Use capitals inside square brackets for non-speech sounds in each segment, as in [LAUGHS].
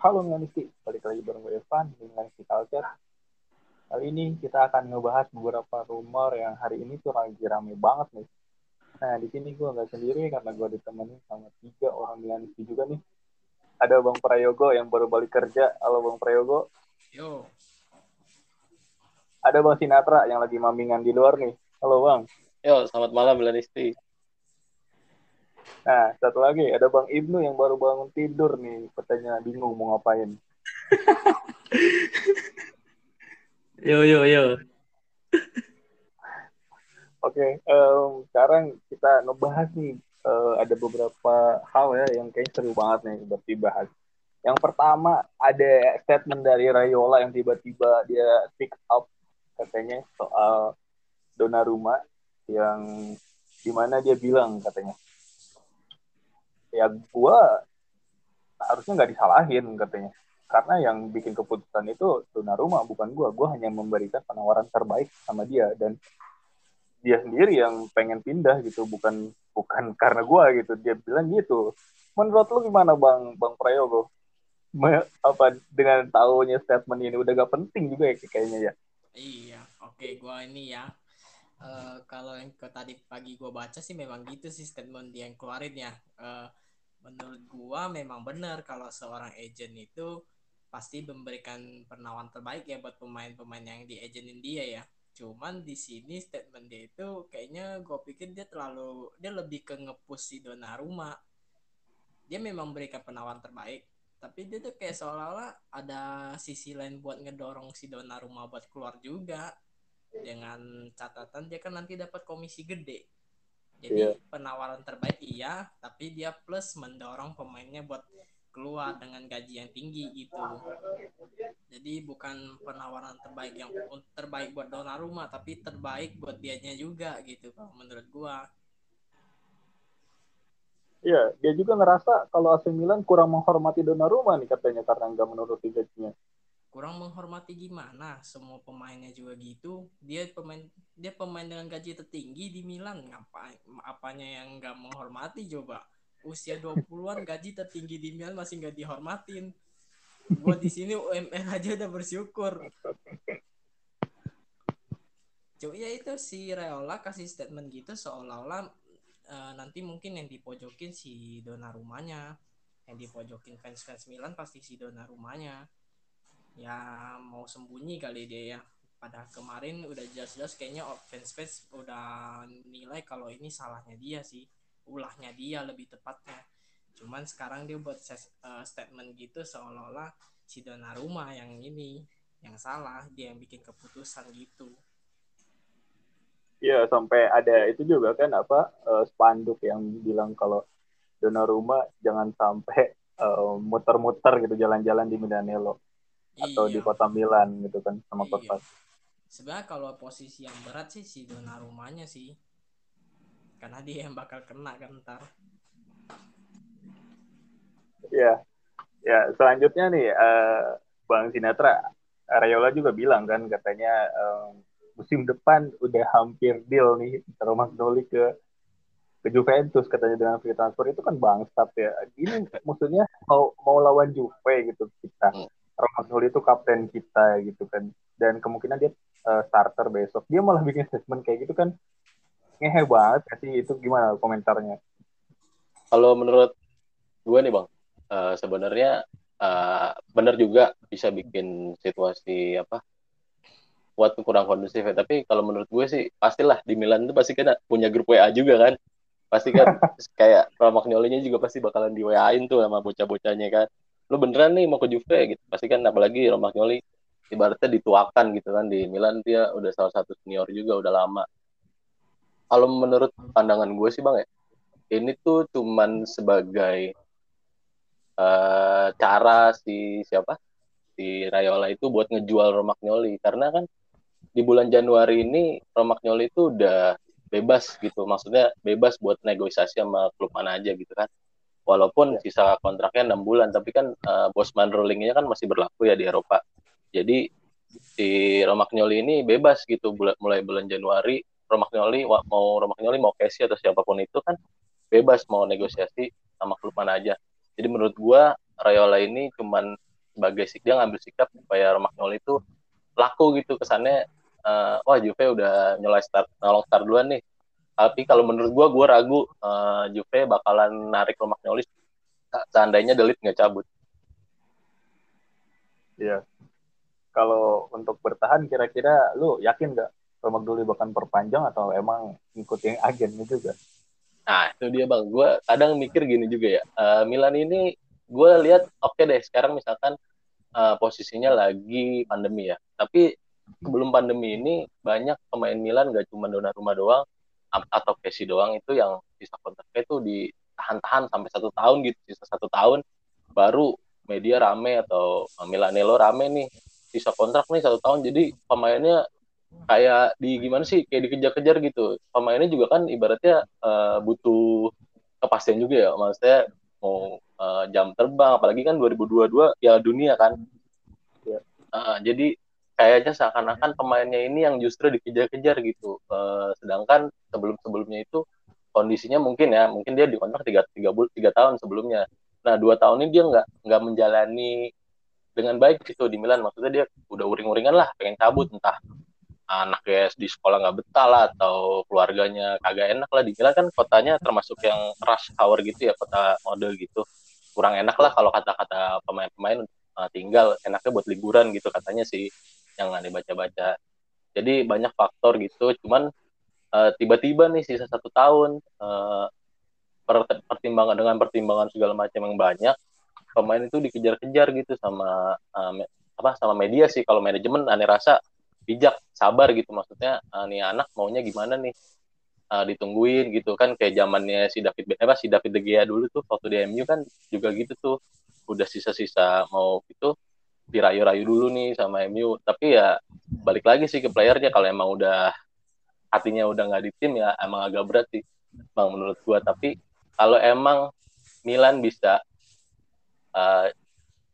Halo Milanisti, balik lagi bareng gue Evan di Milanisti Culture. Kali ini kita akan ngebahas beberapa rumor yang hari ini tuh lagi rame banget nih. Nah, di sini gue nggak sendiri karena gue ditemani sama tiga orang Milanisti juga nih. Ada Bang Prayogo yang baru balik kerja. Halo Bang Prayogo. Yo, Ada Bang Sinatra yang lagi mamingan di luar nih. Halo Bang. Yo, selamat malam Milanisti. Nah, satu lagi ada Bang Ibnu yang baru bangun tidur nih. Katanya bingung mau ngapain. [LAUGHS] Yo yo yo. [LAUGHS] Oke, em, sekarang kita ngebahas nih eh, ada beberapa hal ya yang kayaknya seru banget nih buat dibahas. Yang pertama ada statement dari Rayola yang tiba-tiba dia pick up katanya soal Donnarumma yang di mana dia bilang katanya ya gua harusnya nggak disalahin katanya. Karena yang bikin keputusan itu Donnarumma bukan gua. Gua hanya memberikan penawaran terbaik sama dia. Dan dia sendiri yang pengen pindah gitu bukan bukan [LAUGHS] karena gua gitu. Dia bilang gitu. Menurut lu gimana bang? Bang Prayogo? Me- apa dengan tahunya statement ini udah gak penting juga ya kayaknya ya? Iya, oke, gua ini ya. Eh, kalau yang ke tadi pagi gua baca sih memang gitu sih statement dia yang keluarin ya. Eh, menurut gua memang benar kalau seorang agent itu pasti memberikan penawaran terbaik ya buat pemain-pemain yang di agentin dia ya. Cuman di sini statement dia itu kayaknya gue pikir dia terlalu dia lebih ke ngepush si Donnarumma. Dia memang memberikan penawaran terbaik, tapi dia tuh kayak seolah-olah ada sisi lain buat ngedorong si Donnarumma buat keluar juga dengan catatan dia kan nanti dapat komisi gede jadi Iya. penawaran terbaik iya tapi dia plus mendorong pemainnya buat keluar dengan gaji yang tinggi gitu jadi bukan penawaran terbaik yang terbaik buat Donnarumma tapi terbaik buat dianya juga gitu kalau menurut gua Iya, dia juga ngerasa kalau AC Milan kurang menghormati Donnarumma nih katanya karena nggak menuruti gajinya. Kurang menghormati gimana? Semua pemainnya juga gitu. Dia pemain dia pemain dengan gaji tertinggi di Milan. Ngapain apanya yang nggak menghormati? Coba usia 20-an gaji tertinggi di Milan masih nggak dihormatin. Gua di sini UMR aja udah bersyukur. Cuk, ya itu si Reola kasih statement gitu seolah-olah eh, nanti mungkin yang dipojokin si Donnarumma-nya. Yang dipojokin fans-fans Milan pasti si Donnarumma-nya ya mau sembunyi kali dia ya. Pada kemarin udah jelas-jelas kayaknya fans-fans udah nilai kalau ini salahnya dia sih. Ulahnya dia lebih tepatnya. Cuman sekarang dia buat ses- eh, statement gitu seolah-olah si Donnarumma yang ini yang salah dia yang bikin keputusan gitu. Iya, sampai ada itu juga kan apa eh, spanduk yang bilang kalau Donnarumma jangan sampai eh, muter-muter gitu jalan-jalan di Milanello atau di Iya. kota Milan gitu kan sama Iya. kota. sebenarnya kalau posisi yang berat sih si Donnarumma-nya sih karena dia yang bakal kena kan ntar Iya. Ya, selanjutnya nih eh, Bang Sinatra Rayola juga bilang kan katanya eh, musim depan udah hampir deal nih Romagnoli ke ke Juventus katanya dengan free transfer itu kan bangsat ya. Ini maksudnya mau mau lawan Juve gitu kita. Romagnoli itu kapten kita gitu kan. Dan kemungkinan dia eh, starter besok. Dia malah bikin statement kayak gitu kan. Ngehe banget ya sih itu gimana komentarnya? Kalau menurut gue nih bang, eh, sebenarnya eh, benar juga bisa bikin situasi apa buat kurang kondusif ya. Tapi kalau menurut gue sih pastilah di Milan itu pasti kan punya grup WA juga kan. Pasti kan [LAUGHS] kayak Romagnoli-nya juga pasti bakalan di WA-in tuh sama bocah-bocahnya kan. Lu beneran nih mau ke Juve? Gitu. Pasti kan apalagi Romagnoli ibaratnya dituakan gitu kan di Milan dia udah salah satu senior juga udah lama. Kalau menurut pandangan gue sih bang ya, ini tuh cuman sebagai eh, cara si siapa? Si Rayola itu buat ngejual Romagnoli karena kan di bulan Januari ini Romagnoli itu udah bebas gitu. Maksudnya bebas buat negosiasi sama klub mana aja gitu kan walaupun sisa kontraknya enam bulan tapi kan eh, Bosman rulingnya kan masih berlaku ya di Eropa. Jadi si Romagnoli ini bebas gitu mulai bulan Januari. Romagnoli mau Romagnoli mau Casey atau siapa pun itu kan bebas mau negosiasi sama klub mana aja. Jadi menurut gua Rayola ini cuman sebagai dia ngambil sikap supaya Romagnoli itu laku gitu kesannya uh, wah Juve udah nyolai start nolong start duluan nih tapi kalau menurut gue gue ragu uh, Juve bakalan narik Romagnoli seandainya Delit nggak cabut. Iya. Kalau untuk bertahan kira-kira lu yakin nggak Romagnoli bakal perpanjang atau emang ngikutin agennya juga? Nah itu dia bang, gue kadang mikir gini juga ya, uh, Milan ini gue lihat oke okay deh sekarang misalkan uh, posisinya lagi pandemi ya, tapi sebelum pandemi ini banyak pemain Milan gak cuma Donnarumma doang atau Messi doang itu yang bisa kontraknya itu ditahan-tahan sampai satu tahun gitu, sisa satu tahun. Baru media rame atau Milanello rame nih sisa kontrak nih satu tahun. Jadi pemainnya kayak di gimana sih kayak dikejar-kejar gitu. Pemainnya juga kan ibaratnya uh, butuh kepastian juga ya. Maksudnya mau uh, jam terbang apalagi kan 2022 ya dunia kan. Ya. uh, jadi kayaknya seakan-akan pemainnya ini yang justru dikejar-kejar gitu. Uh, sedangkan sebelum-sebelumnya itu kondisinya mungkin ya mungkin dia dikontrak tiga tiga tiga tahun sebelumnya. Nah dua tahun ini dia nggak nggak menjalani dengan baik gitu di Milan. Maksudnya dia udah uring-uringan lah pengen cabut. Entah anaknya di sekolah nggak betah lah atau keluarganya kagak enak lah. Dibilang kan kotanya termasuk yang rush hour gitu ya kota model gitu. Kurang enak lah kalau kata-kata pemain-pemain uh, tinggal enaknya buat liburan gitu. Katanya sih yang ada baca-baca jadi banyak faktor gitu cuman uh, tiba-tiba nih sisa satu tahun uh, pertimbangan dengan pertimbangan segala macam yang banyak pemain itu dikejar-kejar gitu sama uh, apa sama media sih. Kalau manajemen aneh rasa bijak sabar gitu. Maksudnya uh, nih anak maunya gimana nih? Uh, ditungguin gitu. Kan kayak zamannya si David apa si David De Gea dulu tuh waktu di MU kan juga gitu tuh. Udah sisa-sisa mau itu dirayu-rayu dulu nih sama MU tapi ya balik lagi sih ke playernya kalau emang udah hatinya udah nggak di tim ya emang agak berat sih bang menurut gua tapi kalau emang Milan bisa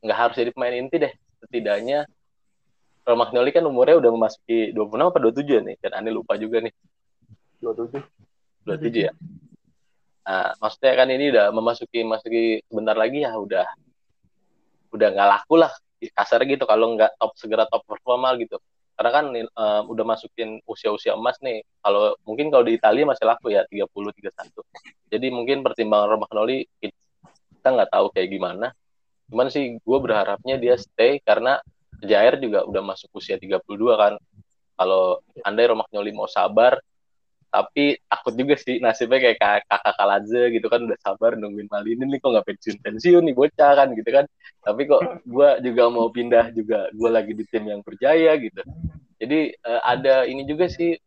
nggak uh, harus jadi pemain inti deh setidaknya Romagnoli kan umurnya udah memasuki 26 apa 27 nih, dan aneh lupa juga nih. 27. 27 ya. Nah, maksudnya kan ini udah memasuki masuki sebentar lagi ya udah udah nggak laku lah kasar gitu kalau nggak top segera top performa gitu. Karena kan um, udah masukin usia-usia emas nih. Kalau mungkin kalau di Italia masih laku ya 30 31. Jadi mungkin pertimbangan Romagnoli kita nggak tahu kayak gimana. Cuman sih gue berharapnya dia stay karena Jair juga udah masuk usia 32 kan. Kalau andai Romagnoli mau sabar, tapi takut juga sih nasibnya kayak kakak Kaladze gitu kan udah sabar nungguin Malini nih kok nggak pensiun pensiun nih bocah kan gitu kan. Tapi kok gue juga mau pindah juga gue lagi di tim yang berjaya gitu. Jadi uh, ada ini juga sih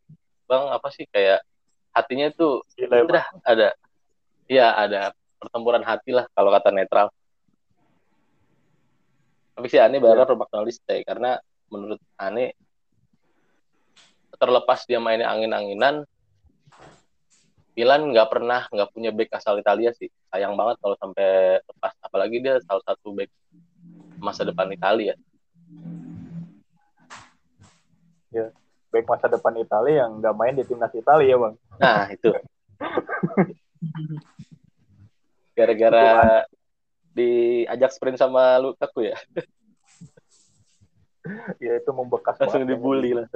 bang apa sih kayak hatinya tuh udah ada. Ya ada pertempuran hati lah kalau kata netral. Tapi sih Ane berharap ya. Romagnoli stay karena menurut Ane terlepas dia mainnya angin-anginan Milan nggak pernah nggak punya back asal Italia sih. Sayang banget kalau sampai lepas. Apalagi dia salah satu back masa depan Italia. Ya back masa depan Italia yang nggak main di timnas Italia bang. Nah itu. [LAUGHS] Gara-gara diajak sprint sama Lukaku ya? [LAUGHS] Ya itu membekas langsung dibully lah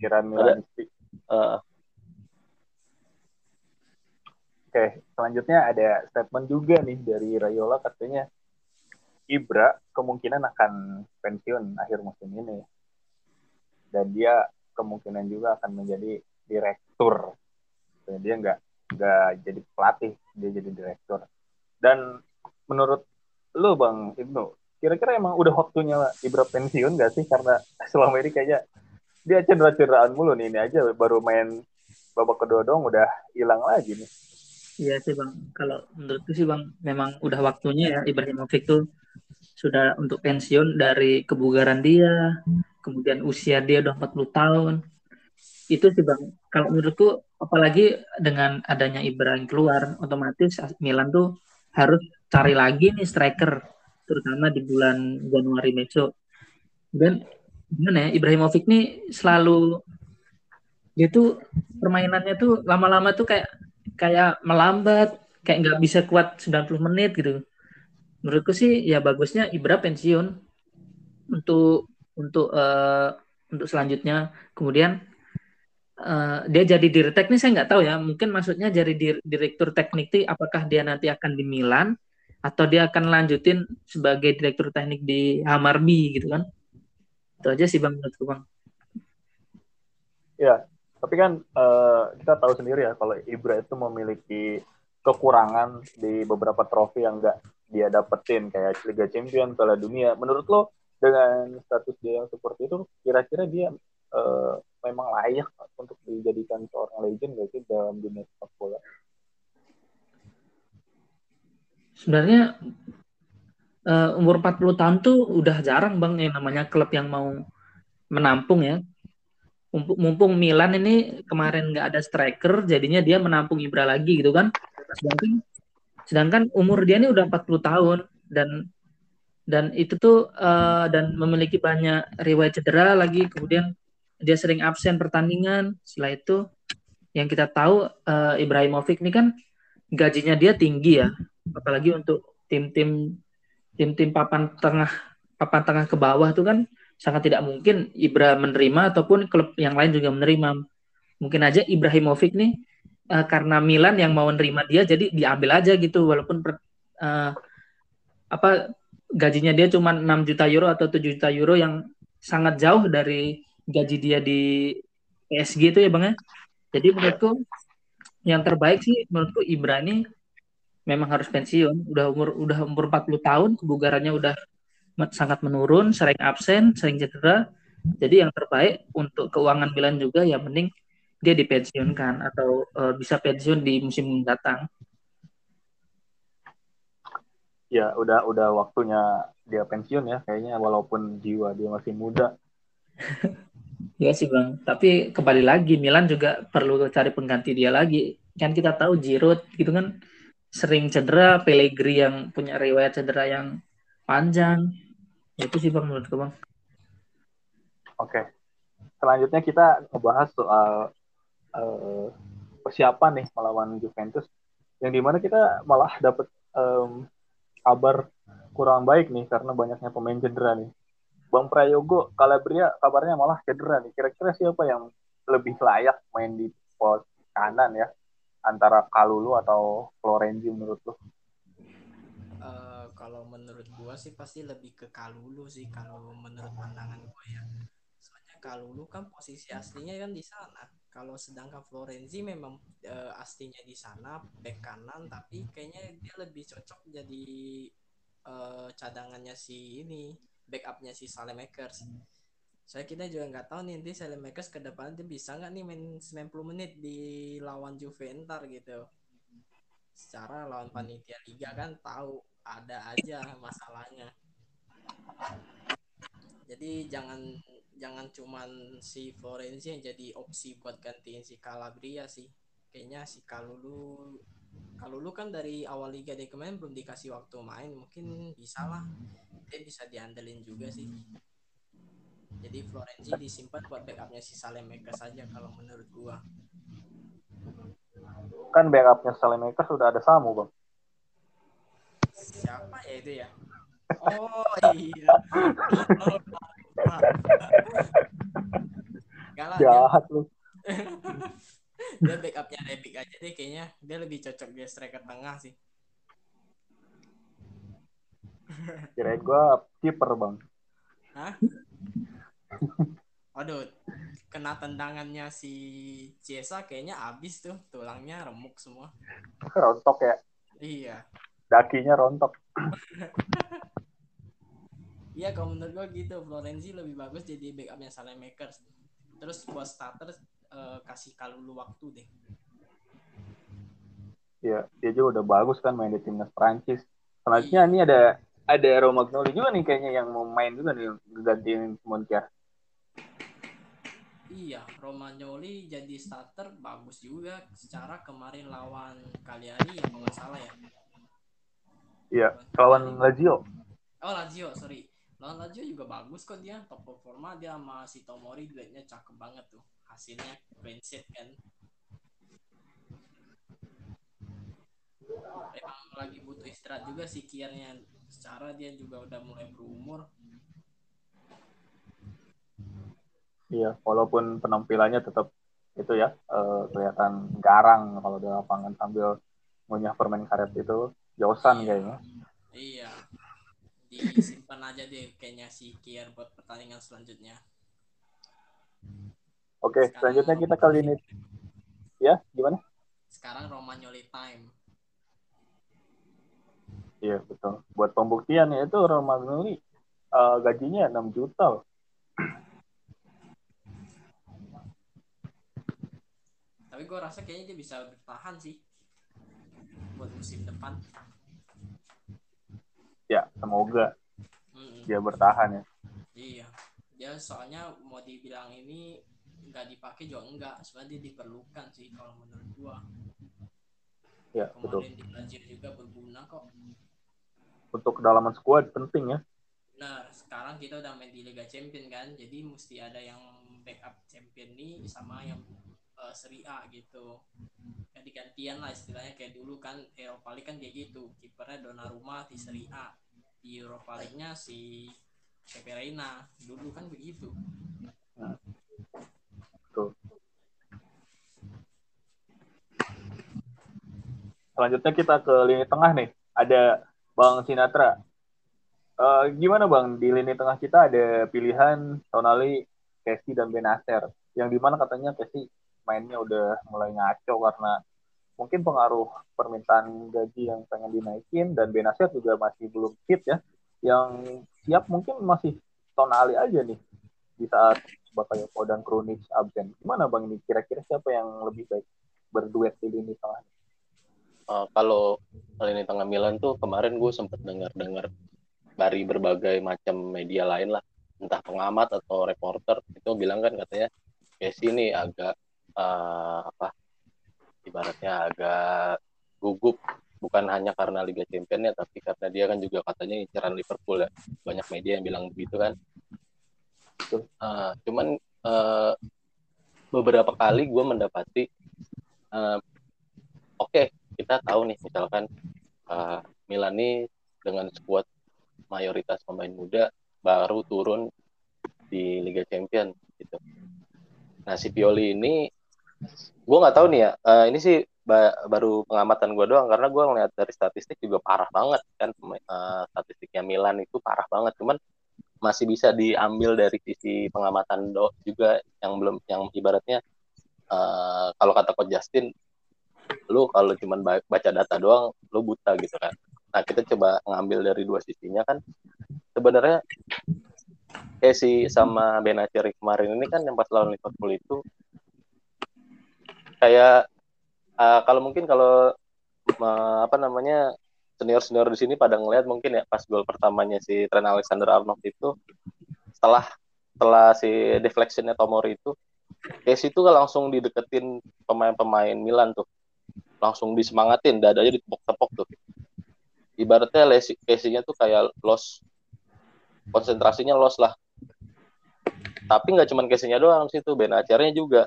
pikiran Milanisti uh. Oke selanjutnya ada statement juga nih dari Rayola katanya Ibra kemungkinan akan pensiun akhir musim ini. Dan dia kemungkinan juga akan menjadi direktur. Dia nggak nggak jadi pelatih dia jadi direktur. Dan menurut lu bang Ibnu kira-kira emang udah waktunya Ibra pensiun gak sih? Karena selama ini kayaknya dia cedera-cederaan mulu nih. Ini aja baru main babak kedua dong udah hilang lagi nih Iya sih bang, kalau menurutku sih bang memang udah waktunya ya. Ibrahimovic tuh sudah untuk pensiun dari kebugaran dia, kemudian usia dia udah 40 tahun. Itu sih bang, kalau menurutku apalagi dengan adanya Ibrahim keluar, otomatis Milan tuh harus cari lagi nih striker terutama di bulan Januari besok. Dan gimana ya Ibrahimovic nih selalu dia tuh permainannya tuh lama-lama tuh kayak kayak melambat kayak nggak bisa kuat 90 menit gitu menurutku sih ya bagusnya Ibra pensiun untuk untuk uh, untuk selanjutnya. Kemudian uh, dia jadi direktur teknik saya nggak tahu ya. Mungkin maksudnya jadi direktur teknik itu apakah dia nanti akan di Milan atau dia akan lanjutin sebagai direktur teknik di Hamarby gitu kan? Itu aja sih bang menurutku bang. Ya, tapi kan uh, kita tahu sendiri ya kalau Ibra itu memiliki kekurangan di beberapa trofi yang enggak dia dapetin kayak Liga Champions, Piala Dunia. Menurut lo dengan status dia yang seperti itu, kira-kira dia uh, memang layak untuk dijadikan seorang legend gak sih dalam dunia sepak bola? Sebenarnya uh, umur 40 tahun tuh udah jarang bang yang namanya klub yang mau menampung ya. Mumpung Milan ini kemarin nggak ada striker, jadinya dia menampung Ibra lagi gitu kan. Sedangkan sedangkan umur dia ini udah 40 tahun dan dan itu tuh uh, dan memiliki banyak riwayat cedera lagi. Kemudian dia sering absen pertandingan. Setelah itu yang kita tahu uh, Ibrahimovic ini kan gajinya dia tinggi ya. Apalagi untuk tim-tim tim-tim papan tengah papan tengah ke bawah tuh kan sangat tidak mungkin Ibra menerima ataupun klub yang lain juga menerima mungkin aja Ibrahimovic nih uh, karena Milan yang mau nerima dia jadi diambil aja gitu walaupun per, uh, apa gajinya dia cuma 6 juta euro atau 7 juta euro yang sangat jauh dari gaji dia di PSG itu ya Bang ya. Jadi menurutku yang terbaik sih menurutku Ibra ini memang harus pensiun. Udah umur udah umur 40 tahun, kebugarannya udah sangat menurun, sering absen, sering cedera. Jadi yang terbaik untuk keuangan Milan juga ya mending dia dipensiunkan atau uh, bisa pensiun di musim mendatang. Ya, udah udah waktunya dia pensiun ya kayaknya walaupun jiwa dia masih muda. [LAUGHS] ya sih bang, tapi kembali lagi Milan juga perlu cari pengganti dia lagi. Kan kita tahu Giroud gitu kan sering cedera, Pellegrini yang punya riwayat cedera yang panjang. Itu sih bang menurutku bang. Oke, selanjutnya kita ngebahas soal uh, persiapan nih melawan Juventus yang di mana kita malah dapat um, kabar kurang baik nih karena banyaknya pemain cedera nih. Bang Prayogo Calabria kabarnya malah cedera nih. Kira-kira siapa yang lebih layak main di pos kanan ya antara Kalulu atau Florenzi menurut lo? Kalau menurut gua sih pasti lebih ke Kalulu sih kalau menurut pandangan gua ya. Soalnya Kalulu kan posisi aslinya kan di sana. Kalau sedangkan Florenzi memang uh, aslinya di sana back kanan tapi kayaknya dia lebih cocok jadi uh, cadangannya si ini backupnya si Salemakers. Saya kita juga nggak tahu nih nanti Salemakers ke depan dia bisa nggak nih main 90 menit di lawan Juve ntar gitu. Secara lawan panitia liga kan tahu ada aja masalahnya. Jadi jangan jangan cuman si Florenzi yang jadi opsi buat gantiin si Calabria sih. Kayaknya si Kalulu Kalulu kan dari awal liga dia kemarin belum dikasih waktu main. Mungkin bisa lah. Dia bisa diandelin juga sih. Jadi Florenzi disimpan buat backupnya si Salemeka saja kalau menurut gua. Kan backupnya Salemeka sudah ada Samu bang siapa ya itu ya oh [LAUGHS] iya Galah, Jahat lu. [LAUGHS] dia backupnya Rebic aja deh kayaknya dia lebih cocok dia striker tengah sih. [LAUGHS] Kirain gua kiper bang. Hah? Waduh, kena tendangannya si Ciesa kayaknya abis tuh tulangnya remuk semua. Rontok ya? Iya. Dakinya rontok. [LAUGHS] Iya kalau menurut gue gitu Florenzi lebih bagus jadi backupnya Makers. Terus buat starter uh, kasih Kalulu waktu deh. Iya, dia juga udah bagus kan main di timnas Prancis. Selanjutnya iya. ini ada ada Romagnoli juga nih kayaknya yang mau main juga nih gantiin Montiel. Iya, Romagnoli jadi starter bagus juga secara kemarin lawan Cagliari ya kalau nggak salah ya. Iya, lawan Lazio. Oh Lazio, sorry. Lawan Lazio juga bagus kok dia top performa dia sama si Tomori duetnya cakep banget tuh hasilnya sheet kan. Emang lagi butuh istirahat juga sih kiarnya secara dia juga udah mulai berumur. Iya, walaupun penampilannya tetap itu ya uh, kelihatan garang kalau di lapangan sambil ngunyah permen karet itu Josan iya. kayaknya. Iya. Disimpan aja deh kayaknya si Kier buat pertandingan selanjutnya. Oke, Sekarang selanjutnya kita kali ini ya gimana? Sekarang Romagnoli time. Iya betul. Buat pembuktian ya itu Romagnoli uh, gajinya 6 juta. Tapi gue rasa kayaknya dia bisa bertahan sih buat musim depan. Ya semoga mm -mm. dia bertahan ya. Iya, dia soalnya mau dibilang ini nggak dipakai juga enggak sebenarnya dia diperlukan sih kalau menurut gua. Ya kemarin betul di Brazil juga berguna kok. Untuk kedalaman squad penting ya. Nah sekarang kita udah main di Liga Champion kan. Jadi mesti ada yang backup champion nih sama yang uh, Serie A gitu jadi gantian lah istilahnya kayak dulu kan Eropa League kan kayak gitu kipernya Donnarumma di Serie A di Eropa League-nya si Pepe Reina dulu kan begitu. Selanjutnya kita ke lini tengah nih. Ada Bang Sinatra. Uh, gimana Bang, di lini tengah kita ada pilihan Tonali, Casey, dan Benacer. Yang di mana katanya Casey mainnya udah mulai ngaco karena mungkin pengaruh permintaan gaji yang pengen dinaikin dan Benacer juga masih belum fit ya. Yang siap mungkin masih Tonali aja nih di saat Bakayoko dan Krunic absen. Gimana Bang ini? Kira-kira siapa yang lebih baik berduet di lini tengah? Uh, kalau lini tengah Milan tuh kemarin gue sempat dengar-dengar dari berbagai macam media lain lah, entah pengamat atau reporter itu bilang kan katanya Messi ini agak uh, apa ibaratnya agak gugup bukan hanya karena Liga Champions ya tapi karena dia kan juga katanya inceran Liverpool ya banyak media yang bilang begitu kan Uh, cuman uh, beberapa kali gue mendapati, uh, oke okay, kita tahu nih misalkan uh, Milan ini dengan skuad mayoritas pemain muda baru turun di Liga Champion gitu. Nah si Pioli ini, gue nggak tahu nih ya. Uh, ini sih ba baru pengamatan gue doang karena gue ngeliat dari statistik juga parah banget kan. Uh, statistiknya Milan itu parah banget. Cuman masih bisa diambil dari sisi pengamatan do juga yang belum yang ibaratnya uh, kalau kata coach Justin lu kalau cuma baca data doang lu buta gitu kan nah kita coba ngambil dari dua sisinya kan sebenarnya Casey sama Benacer kemarin ini kan yang pas lawan Liverpool itu kayak uh, kalau mungkin kalau uh, apa namanya senior-senior di sini pada ngelihat mungkin ya pas gol pertamanya si Trent Alexander Arnold itu setelah setelah si deflectionnya Tomori itu Casey itu langsung dideketin pemain-pemain Milan tuh. Langsung disemangatin dadanya ditepok-tepok tuh. Ibaratnya Casey-nya tuh kayak loss. Konsentrasinya loss lah. Tapi nggak cuma Casey-nya doang situ Ben Acernya juga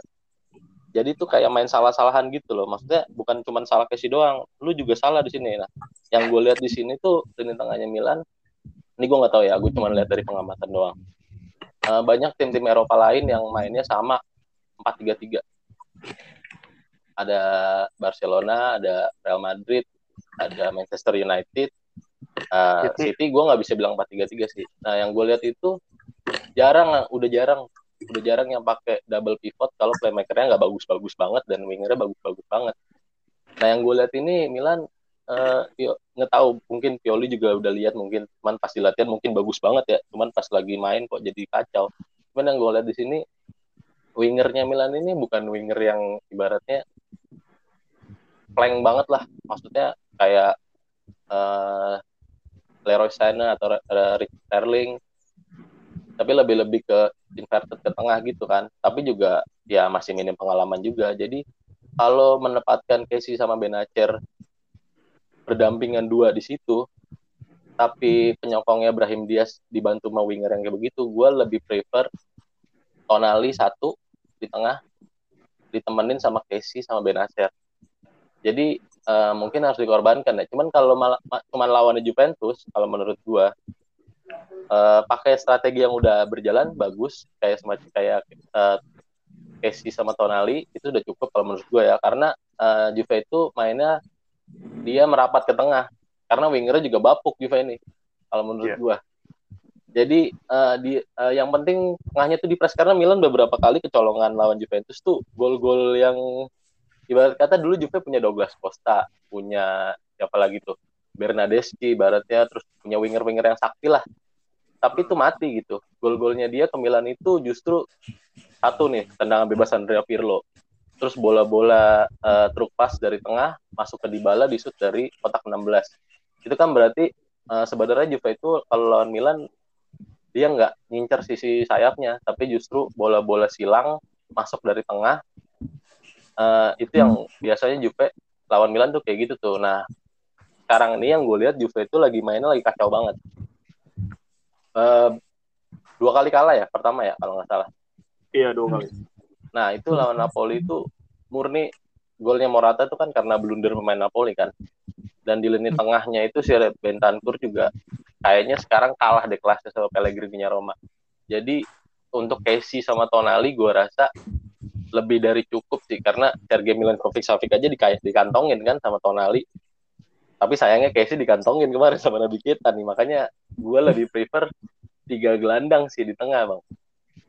jadi tuh kayak main salah-salahan gitu loh. Maksudnya bukan cuma salah Casey doang lu juga salah di sini. Nah yang gue lihat di sini tuh lini tengahnya Milan ini gue nggak tahu ya gue cuma lihat dari pengamatan doang. Uh, banyak tim-tim Eropa lain yang mainnya sama 4-3-3 ada Barcelona ada Real Madrid ada Manchester United. Uh, City. Gue nggak bisa bilang 4-3-3 sih. Nah yang gue lihat itu jarang udah jarang udah jarang yang pakai double pivot kalau playmakernya nggak bagus-bagus banget dan wingernya bagus-bagus banget. Nah yang gue lihat ini Milan uh, nggak tahu mungkin Pioli juga udah lihat mungkin cuman pas latihan mungkin bagus banget ya cuman pas lagi main kok jadi kacau. Cuman yang gue lihat di sini wingernya Milan ini bukan winger yang ibaratnya plank banget lah maksudnya kayak uh, Leroy Sané atau Rick Sterling tapi lebih lebih ke inverted ke tengah gitu kan. Tapi juga ya masih minim pengalaman juga. Jadi kalau menempatkan Casey sama Benacer berdampingan dua di situ tapi penyokongnya Brahim Diaz dibantu sama winger yang kayak begitu gue lebih prefer Tonali satu di tengah ditemenin sama Casey sama Benacer jadi uh, mungkin harus dikorbankan ya. Cuman kalau malah cuman lawan Juventus kalau menurut gue uh, pakai strategi yang udah berjalan bagus kayak semacam kayak uh, Casey sama Tonali itu udah cukup kalau menurut gue ya. Karena uh, Juve itu mainnya dia merapat ke tengah. Karena wingernya juga bapuk Juve ini kalau menurut yeah. gue jadi uh, di uh, yang penting tengahnya tuh dipres karena Milan beberapa kali kecolongan lawan Juventus tuh gol-gol yang ibarat kata dulu Juve punya Douglas Costa punya siapa lagi tuh Bernadeschi ibaratnya terus punya winger-winger yang sakti lah. Tapi itu mati gitu. Gol-golnya dia ke Milan itu justru satu nih tendangan bebas Andrea Pirlo. Terus bola-bola uh, truk pas dari tengah masuk ke Dybala di shoot dari kotak 16 itu kan berarti uh, sebenarnya Juve itu kalau lawan Milan dia nggak ngincer sisi sayapnya. Tapi justru bola-bola silang masuk dari tengah uh, itu yang biasanya Juve lawan Milan tuh kayak gitu tuh. Nah sekarang ini yang gue lihat Juve itu lagi mainnya lagi kacau banget. Uh, dua kali kalah ya pertama ya kalau nggak salah. Iya dua kali. Nah itu lawan Napoli itu murni. Golnya Morata itu kan karena blunder pemain Napoli kan. Dan di lini tengahnya itu si Bentancur juga kayaknya sekarang kalah deh kelasnya sama Pellegrini Roma. Jadi untuk Casey sama Tonali gue rasa lebih dari cukup sih. Karena Sergei Milankovic Savic aja di dikantongin kan sama Tonali tapi sayangnya Casey dikantongin kemarin sama Nabi kita nih. Makanya gue lebih prefer tiga gelandang sih di tengah bang.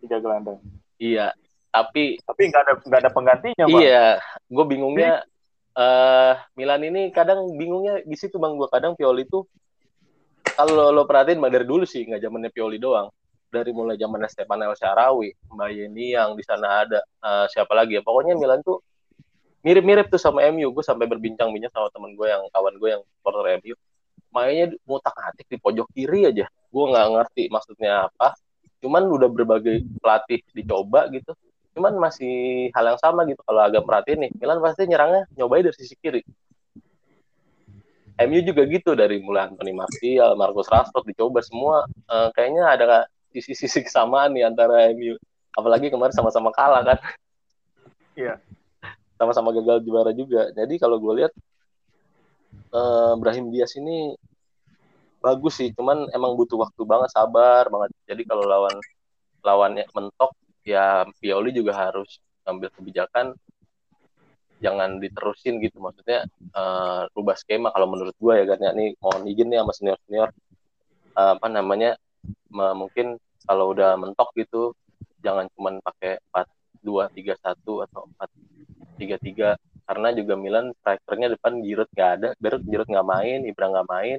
Tiga gelandang. Iya tapi tapi nggak ada nggak ada penggantinya bang. Iya gue bingungnya uh, Milan ini kadang bingungnya di situ bang. Gue kadang Pioli tuh kalau lo perhatiin bang dari dulu sih nggak zamannya Pioli doang. Dari mulai zamannya Stefan El Sharawi, Mbak Yeni yang di sana ada uh, siapa lagi ya? Pokoknya Milan tuh mirip-mirip tuh sama MU gue sampai berbincang-bincang sama temen gue yang kawan gue yang supporter MU mainnya ngutak atik di pojok kiri aja. Gue nggak ngerti maksudnya apa. Cuman udah berbagai pelatih dicoba gitu. Cuman masih hal yang sama gitu. Kalau agak perhatiin nih Milan pasti nyerangnya nyobain dari sisi kiri. MU juga gitu dari mulai Anthony Martial, Marcus Rashford dicoba semua. Uh, kayaknya ada sisi-sisi kesamaan nih antara MU apalagi kemarin sama-sama kalah kan. Iya sama-sama gagal juara juga. Jadi kalau gue lihat uh, Brahim Diaz ini bagus sih, cuman emang butuh waktu banget, sabar banget. Jadi kalau lawan lawannya mentok, ya Pioli juga harus ambil kebijakan jangan diterusin gitu maksudnya uh, rubah skema kalau menurut gue ya kan ya nih mohon izin nih sama senior senior uh, apa namanya mungkin kalau udah mentok gitu jangan cuman pakai empat dua tiga satu atau empat tiga tiga karena juga Milan strikernya depan Giroud nggak ada. Giroud Giroud nggak main Ibra nggak main.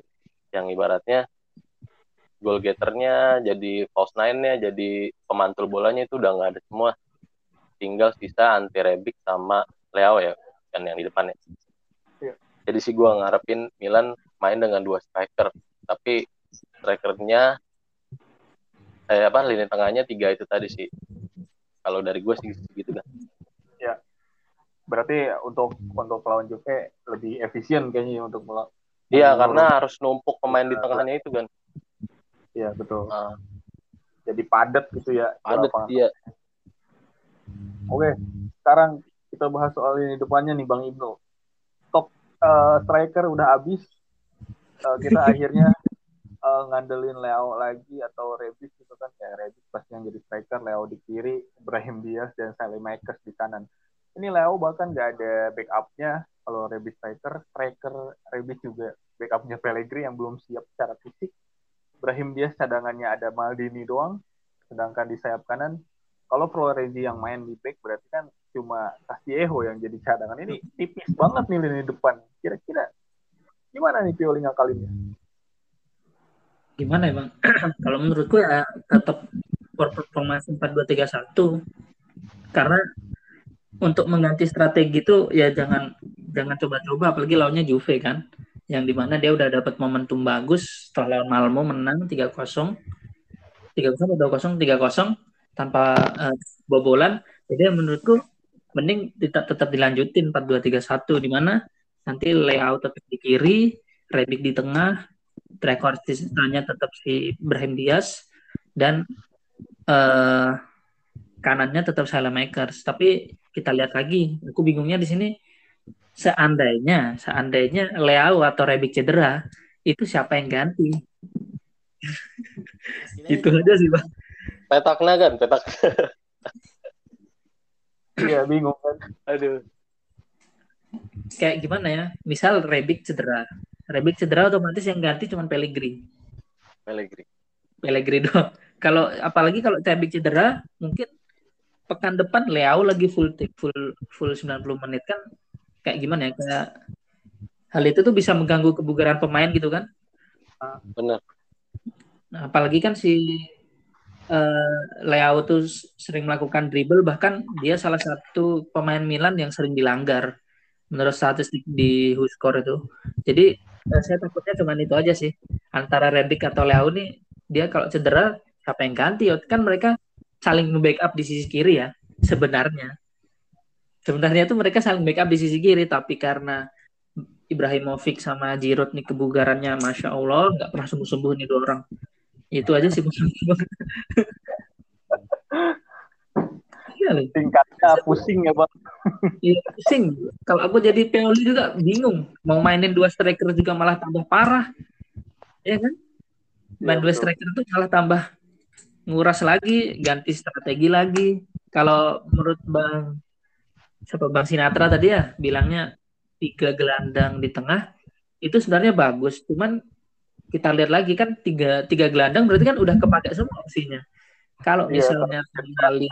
Yang ibaratnya goal getternya jadi false nine-nya jadi pemantul bolanya itu udah nggak ada semua. Tinggal sisa anti Rebic sama Leo ya kan yang di depannya ya. jadi sih gue ngarepin Milan main dengan dua striker. Tapi strikernya eh apa lini tengahnya tiga itu tadi sih. Kalau dari gue sih gitu kan berarti untuk untuk lawan Juve lebih efisien kayaknya untuk melawan. Iya, karena harus numpuk pemain di tengahnya itu kan. Iya, betul. Uh. Jadi padat gitu ya. Padat, iya. Oke, sekarang kita bahas soal ini depannya nih Bang Ibnu. Top uh, striker udah habis. Uh, kita [LAUGHS] akhirnya uh, ngandelin Leo lagi atau Rebic gitu kan. Ya, Rebic pasti yang jadi striker, Leo di kiri, Ibrahim Diaz dan Sally Makers di kanan ini Leo bahkan nggak ada backupnya. Kalau Rebis striker striker Rebis juga backupnya Pellegrini yang belum siap secara fisik. Ibrahim dia cadangannya ada Maldini doang sedangkan di sayap kanan. Kalau Florezi yang main di back berarti kan cuma Castillejo yang jadi cadangan. Ini tipis banget nih lini depan. Kira-kira gimana nih Pioli ngakalinnya? Gimana ya bang? [CLEARS THROAT] Kalau menurutku ya tetap formasi 4231 karena untuk mengganti strategi itu ya jangan jangan coba-coba. Apalagi lawannya Juve kan? Yang di mana dia udah dapat momentum bagus setelah lawan Malmo menang 3-0 3-0 2-0 3-0 tanpa uh, bobolan. Jadi menurutku mending tetap tetap dilanjutin 4-2-3-1 di mana nanti layout tetap di kiri Rebic di tengah rekor sisanya tetap si Ibrahim Diaz dan uh, kanannya tetap Makers tapi kita lihat lagi. Aku bingungnya di sini seandainya seandainya Leao atau Rebic cedera, itu siapa yang ganti? Itu aja sih, Bang. Petakna kan, petak. Iya bingung kan. Aduh. Kayak gimana ya? Misal Rebic cedera. Rebic cedera otomatis yang ganti cuma Pellegrini. Pellegrini. Pellegrini doang. Kalau apalagi kalau Rebic cedera, mungkin pekan depan Leao lagi full full full 90 menit kan kayak gimana ya? Kayak hal itu tuh bisa mengganggu kebugaran pemain gitu kan? Benar. Nah, apalagi kan si uh, Leao tuh sering melakukan dribble bahkan dia salah satu pemain Milan yang sering dilanggar menurut statistik di Huskor itu. Jadi uh, saya takutnya cuma itu aja sih antara Rebic atau Leao nih dia kalau cedera siapa yang ganti? Kan mereka saling backup di sisi kiri ya sebenarnya. Sebenarnya tuh mereka saling backup di sisi kiri tapi karena Ibrahimovic sama Giroud nih kebugarannya masya Allah nggak pernah sembuh sembuh nih dua orang. Itu aja sih iya tingkatnya pusing ya bang. Iya pusing. Kalau aku jadi Pioli juga bingung. Mau mainin dua striker juga malah tambah parah. Ya kan? Main ya, dua striker itu malah tambah nguras lagi ganti strategi lagi kalau menurut bang siapa bang Sinatra tadi ya bilangnya tiga gelandang di tengah itu sebenarnya bagus cuman kita lihat lagi kan tiga tiga gelandang berarti kan udah kepakai semua opsinya. Kalau iya, misalnya yeah. Tonali,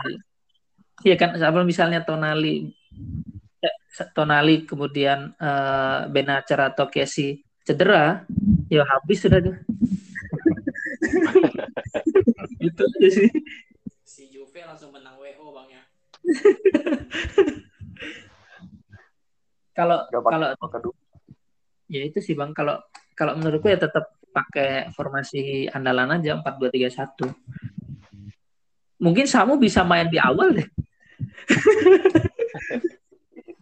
ya kan kalau misalnya Tonali, eh, Tonali kemudian uh, Benacer atau Casey cedera, ya habis sudah tuh. [LAUGHS] itu aja sih. Si Juve langsung menang WO bang ya. [LAUGHS] kalau kalau ya itu sih bang kalau kalau menurutku ya tetap pakai formasi andalan aja 4-2-3-1. Mungkin Samu bisa main di awal deh.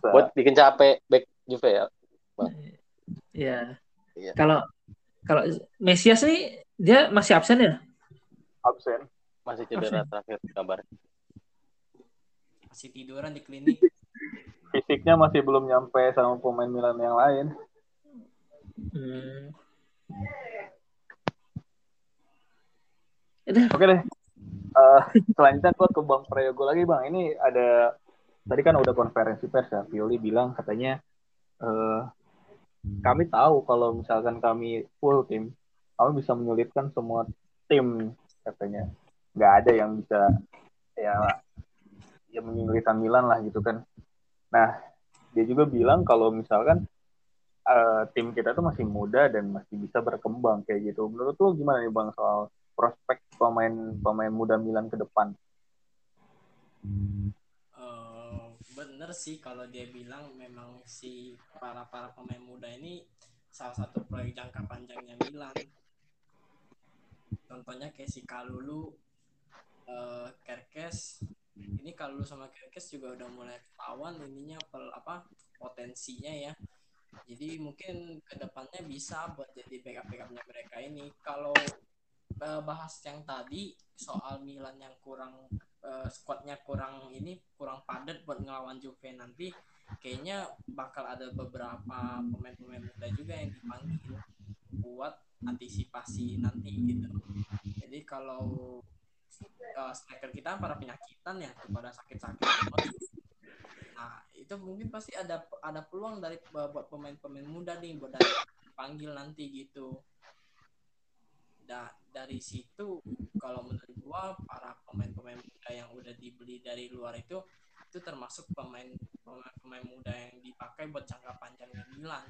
Buat bikin capek back Juve ya. Iya. Ya. Kalau kalau Mesias nih dia masih absen ya? Absen. Masih cedera absen. terakhir kabar. Masih tiduran di klinik. Fisiknya masih belum nyampe sama pemain Milan yang lain. Hmm. Oke deh. Uh, selanjutnya gue ke Bang Prayogo lagi Bang. Ini ada tadi kan udah konferensi pers ya. Pioli bilang katanya uh, kami tahu kalau misalkan kami full tim, kami bisa menyulitkan semua tim katanya. Nggak ada yang bisa ya ya menyulitkan Milan lah gitu kan. Nah, dia juga bilang kalau misalkan uh, tim kita tuh masih muda dan masih bisa berkembang kayak gitu. Menurut lu gimana nih Bang soal prospek pemain pemain muda Milan ke depan? Uh, bener sih kalau dia bilang memang si para para pemain muda ini salah satu proyek jangka panjangnya Milan. Contohnya kayak si Kalulu, uh, Kerkes, ini Kalulu sama Kerkes juga udah mulai ketahuan ininya pel, apa potensinya ya. Jadi mungkin ke depannya bisa buat jadi backup backupnya mereka ini. Kalau uh, bahas yang tadi soal Milan yang kurang uh, squadnya kurang ini kurang padat buat ngelawan Juve nanti kayaknya bakal ada beberapa pemain-pemain muda juga yang dipanggil buat antisipasi nanti gitu. Jadi kalau uh, striker kita para penyakitan ya kepada sakit-sakit. Nah, itu mungkin pasti ada ada peluang dari buat pemain-pemain muda nih buat dipanggil nanti gitu. Da, dari situ kalau menurut gua para pemain-pemain muda yang udah dibeli dari luar itu itu termasuk pemain pemain, pemain muda yang dipakai buat jangka panjangnya Milan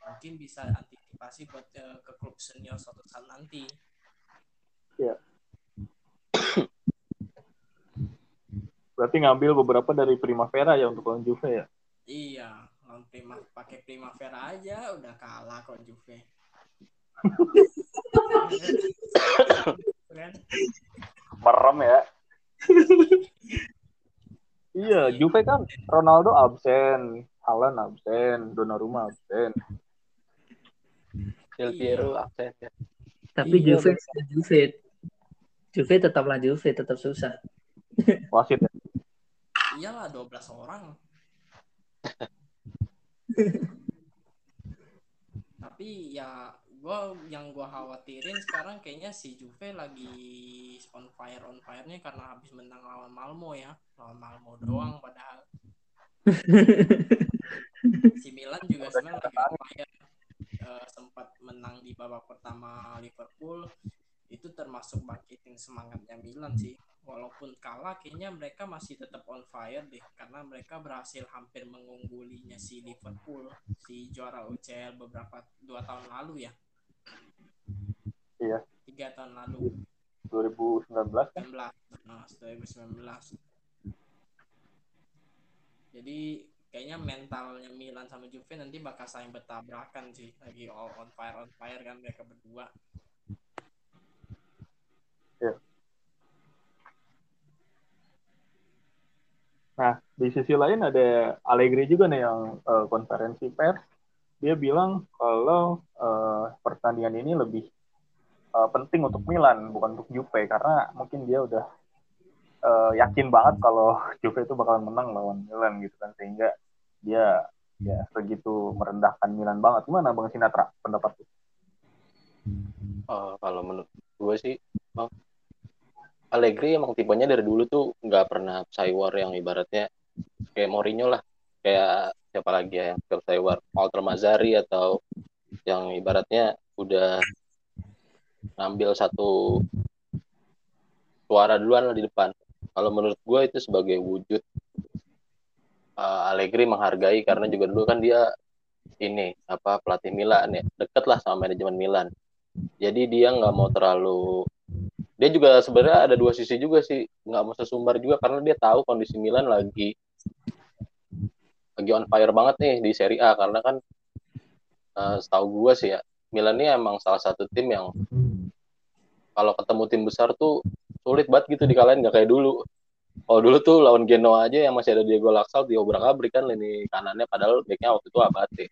mungkin bisa antisipasi buat uh, ke klub senior suatu saat nanti. Ya berarti ngambil beberapa dari Primavera ya untuk lawan Juve ya? Iya lawan Prima pakai Primavera aja udah kalah kok Juve. [LAUGHS] Merem ya. iya, Juve kan Ronaldo absen, Alan absen, Donnarumma absen. Del Piero absen ya. Tapi iya, Juve, betul. Juve, Juve tetaplah Juve, tetap susah. [LAUGHS] Wasit ya? Iyalah 12 orang. [LAUGHS] Tapi ya gua yang gua khawatirin sekarang kayaknya si Juve lagi on fire on fire-nya karena habis menang lawan Malmo ya. Lawan Malmo doang padahal [LAUGHS] si Milan juga sebenarnya lagi on fire. Eh, sempat menang di babak pertama Liverpool itu termasuk bangkitin semangatnya Milan sih. Walaupun kalah kayaknya mereka masih tetap on fire deh karena mereka berhasil hampir mengunggulinya si Liverpool si juara UCL beberapa dua tahun lalu ya. Iya. Tiga tahun lalu. 2019 kan 19 nah, 2019 jadi kayaknya mentalnya Milan sama Juve nanti bakal saling bertabrakan sih. Lagi all on fire on fire kan mereka berdua. Nah, di sisi lain ada Allegri juga nih yang eh, konferensi pers. Dia bilang kalau eh, pertandingan ini lebih eh, penting untuk Milan, bukan untuk Juve, karena mungkin dia udah eh, yakin banget kalau [LAUGHS] Juve itu bakalan menang lawan Milan gitu kan, sehingga dia ya segitu merendahkan Milan banget. Gimana Bang Sinatra pendapat lu? Eh, kalau menurut gue sih, Bang, Allegri emang tipenya dari dulu tuh nggak pernah Cywar yang ibaratnya kayak Mourinho lah, kayak siapa lagi ya yang Cywar, Walter Mazzari atau yang ibaratnya udah ngambil satu suara duluan lah di depan. Kalau menurut gue itu sebagai wujud uh, Allegri menghargai karena juga dulu kan dia ini apa pelatih Milan ya. Deket lah sama manajemen Milan. Jadi dia nggak mau terlalu dia juga sebenarnya ada dua sisi juga sih. Nggak mau sesumbar juga karena dia tahu kondisi Milan lagi lagi on fire banget nih di Serie A. Karena kan uh, setahu gue sih ya Milan ini emang salah satu tim yang kalau ketemu tim besar tuh sulit banget gitu dikalahin nggak kayak dulu. Kalau dulu tuh lawan Genoa aja yang masih ada Diego Laxalt diobrak abrik kan lini kanannya padahal backnya waktu itu Abate.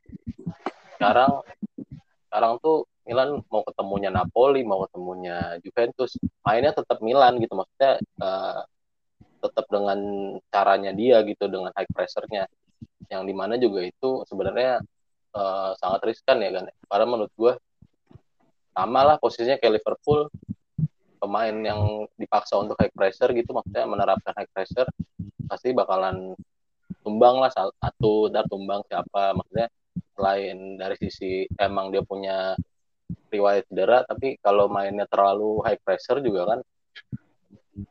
Sekarang sekarang tuh Milan mau ketemunya Napoli, mau ketemunya Juventus, mainnya tetap Milan gitu maksudnya uh, tetap dengan caranya dia gitu dengan high pressernya yang di mana juga itu sebenarnya uh, sangat riskan ya kan. Karena menurut gue sama lah posisinya kayak Liverpool pemain yang dipaksa untuk high pressure gitu maksudnya menerapkan high pressure pasti bakalan tumbang lah satu dar tumbang siapa. Maksudnya selain dari sisi emang dia punya riwayat cedera tapi kalau mainnya terlalu high pressure juga kan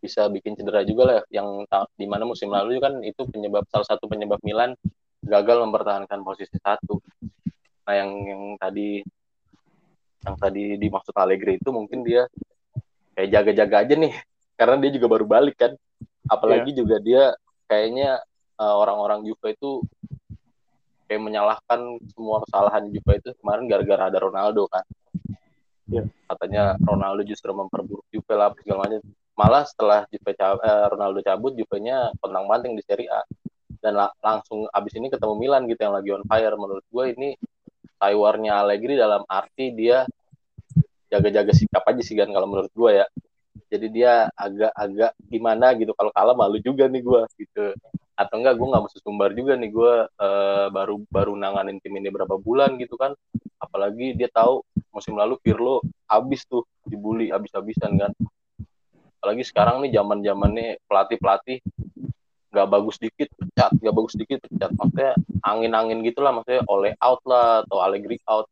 bisa bikin cedera juga lah. Yang di mana musim lalu kan itu penyebab salah satu penyebab Milan gagal mempertahankan posisi satu. Nah yang yang tadi yang tadi dimaksud Allegri itu mungkin dia kayak jaga-jaga aja nih. Karena dia juga baru balik kan. Apalagi yeah. juga dia kayaknya uh, orang-orang Juve itu kayak menyalahkan semua kesalahan Juve itu kemarin gara-gara ada Ronaldo kan. Ya. katanya Ronaldo justru memperburuk Juve lah segala macam. Malah setelah Juve cabut, eh, Ronaldo cabut Juve-nya kontang banting di Serie A. Dan la langsung abis ini ketemu Milan gitu yang lagi on fire. Menurut gue ini Taiwarnya Allegri dalam arti dia jaga-jaga sikap aja sih kan kalau menurut gue ya. Jadi dia agak-agak gimana gitu kalau kalah malu juga nih gue gitu. Atau enggak gue nggak mau sumbar juga nih gue uh, baru baru nanganin tim ini berapa bulan gitu kan. Apalagi dia tahu musim lalu Pirlo habis tuh dibully habis-habisan kan apalagi sekarang nih zaman zamannya pelatih pelatih nggak bagus dikit pecat nggak bagus dikit pecat. Maksudnya angin-angin gitulah maksudnya oleh out lah atau Allegri out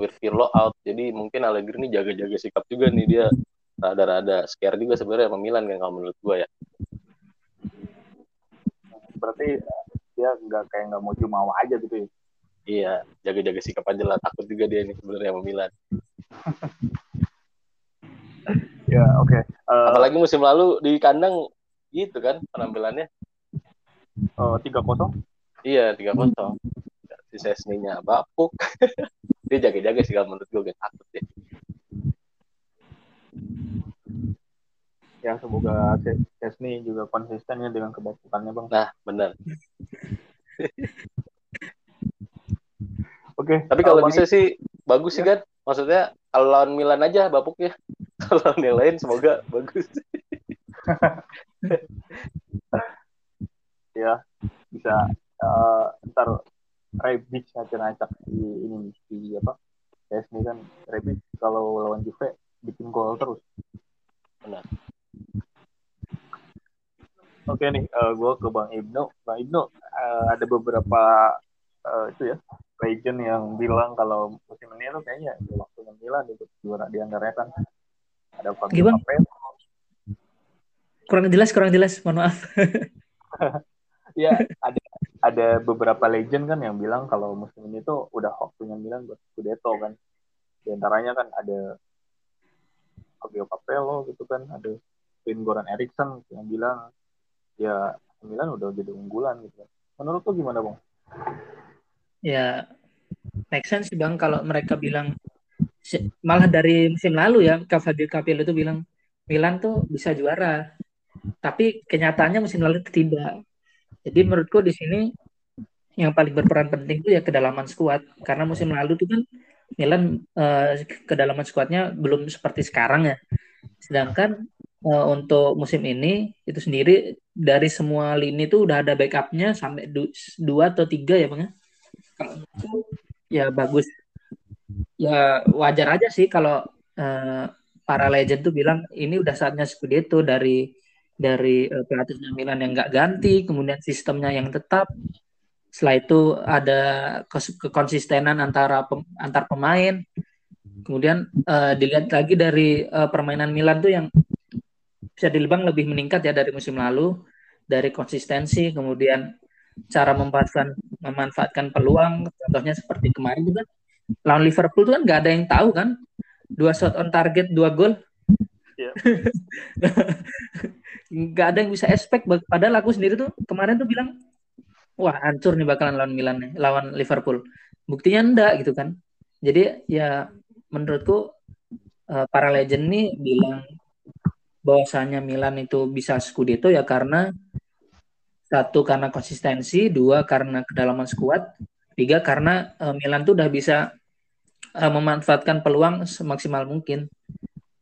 with Pirlo out. Jadi mungkin Allegri ini jaga-jaga sikap juga nih dia. Rada-rada scare juga sebenarnya sama Milan kan kalau menurut gue ya. Berarti dia nggak kayak nggak mau cuma aja gitu ya? Iya jaga-jaga sikap aja lah. Takut juga dia ini sebenarnya sama Milan. [LAUGHS] Ya oke. Okay. uh, apalagi musim lalu di kandang gitu kan penampilannya. Oh, tiga kosong? Iya tiga kosong. Si Sesninya bapuk [LAUGHS] dia jaga-jaga sih kalau menurut gue takut deh. Ya semoga Chesney juga konsisten ya dengan kebakutannya bang. Nah benar. Oke okay, tapi kalau bisa sih bagus ya. sih kan maksudnya kalau lawan Milan aja bapuk ya. [LAUGHS] Kalau lawan yang lain semoga bagus. [LAUGHS] Ya bisa uh, ntar Beach ngacak-ngacak di ini di apa Chesney kan Rebic kalau lawan Juve bikin gol terus. Benar. Oke nih, uh, gue ke Bang Ibnu. Bang Ibnu, uh, ada beberapa uh, itu ya legend yang bilang kalau musim ini tuh kayaknya waktunya Milan untuk juara di antaranya kan ada Fabio Gimana? Capello. Kurang jelas, kurang jelas. Mohon maaf. [LAUGHS] ya ada ada beberapa legend kan yang bilang kalau musim ini tuh udah waktunya Milan buat Scudetto kan. Di antaranya kan ada Fabio Capello gitu kan, ada Sven Goran Eriksson yang bilang ya Milan udah jadi unggulan gitu. Menurut lo gimana bang? Ya, make sense sih bang kalau mereka bilang malah dari musim lalu ya Fabio Capello itu bilang Milan tuh bisa juara. Tapi kenyataannya musim lalu tidak. Jadi menurutku di sini yang paling berperan penting itu ya kedalaman skuad karena musim lalu tuh kan Milan eh, kedalaman skuadnya belum seperti sekarang ya. Sedangkan eh, untuk musim ini itu sendiri dari semua lini tuh udah ada backupnya sampai du- dua atau tiga ya bang ya. Ya bagus. Ya wajar aja sih kalau eh, para legend tuh bilang ini udah saatnya Scudetto dari dari eh, pelatihnya Milan yang nggak ganti, kemudian sistemnya yang tetap. Setelah itu ada kekonsistenan antara pem- antar pemain. Kemudian eh, dilihat lagi dari eh, permainan Milan tuh yang bisa dibilang lebih meningkat ya dari musim lalu, dari konsistensi, kemudian cara memanfaatkan memanfaatkan peluang, contohnya seperti kemarin juga lawan Liverpool tuh kan nggak ada yang tahu kan, dua shot on target, dua gol, Iya. [LAUGHS] nggak ada yang bisa expect. Padahal aku sendiri tuh kemarin tuh bilang, wah hancur nih bakalan lawan Milan nih, lawan Liverpool. Buktinya enggak gitu kan. Jadi ya menurutku eh, para legend nih bilang bahwasanya Milan itu bisa Scudetto ya karena satu karena konsistensi, dua karena kedalaman skuad, tiga karena eh, Milan tuh udah bisa eh, memanfaatkan peluang semaksimal mungkin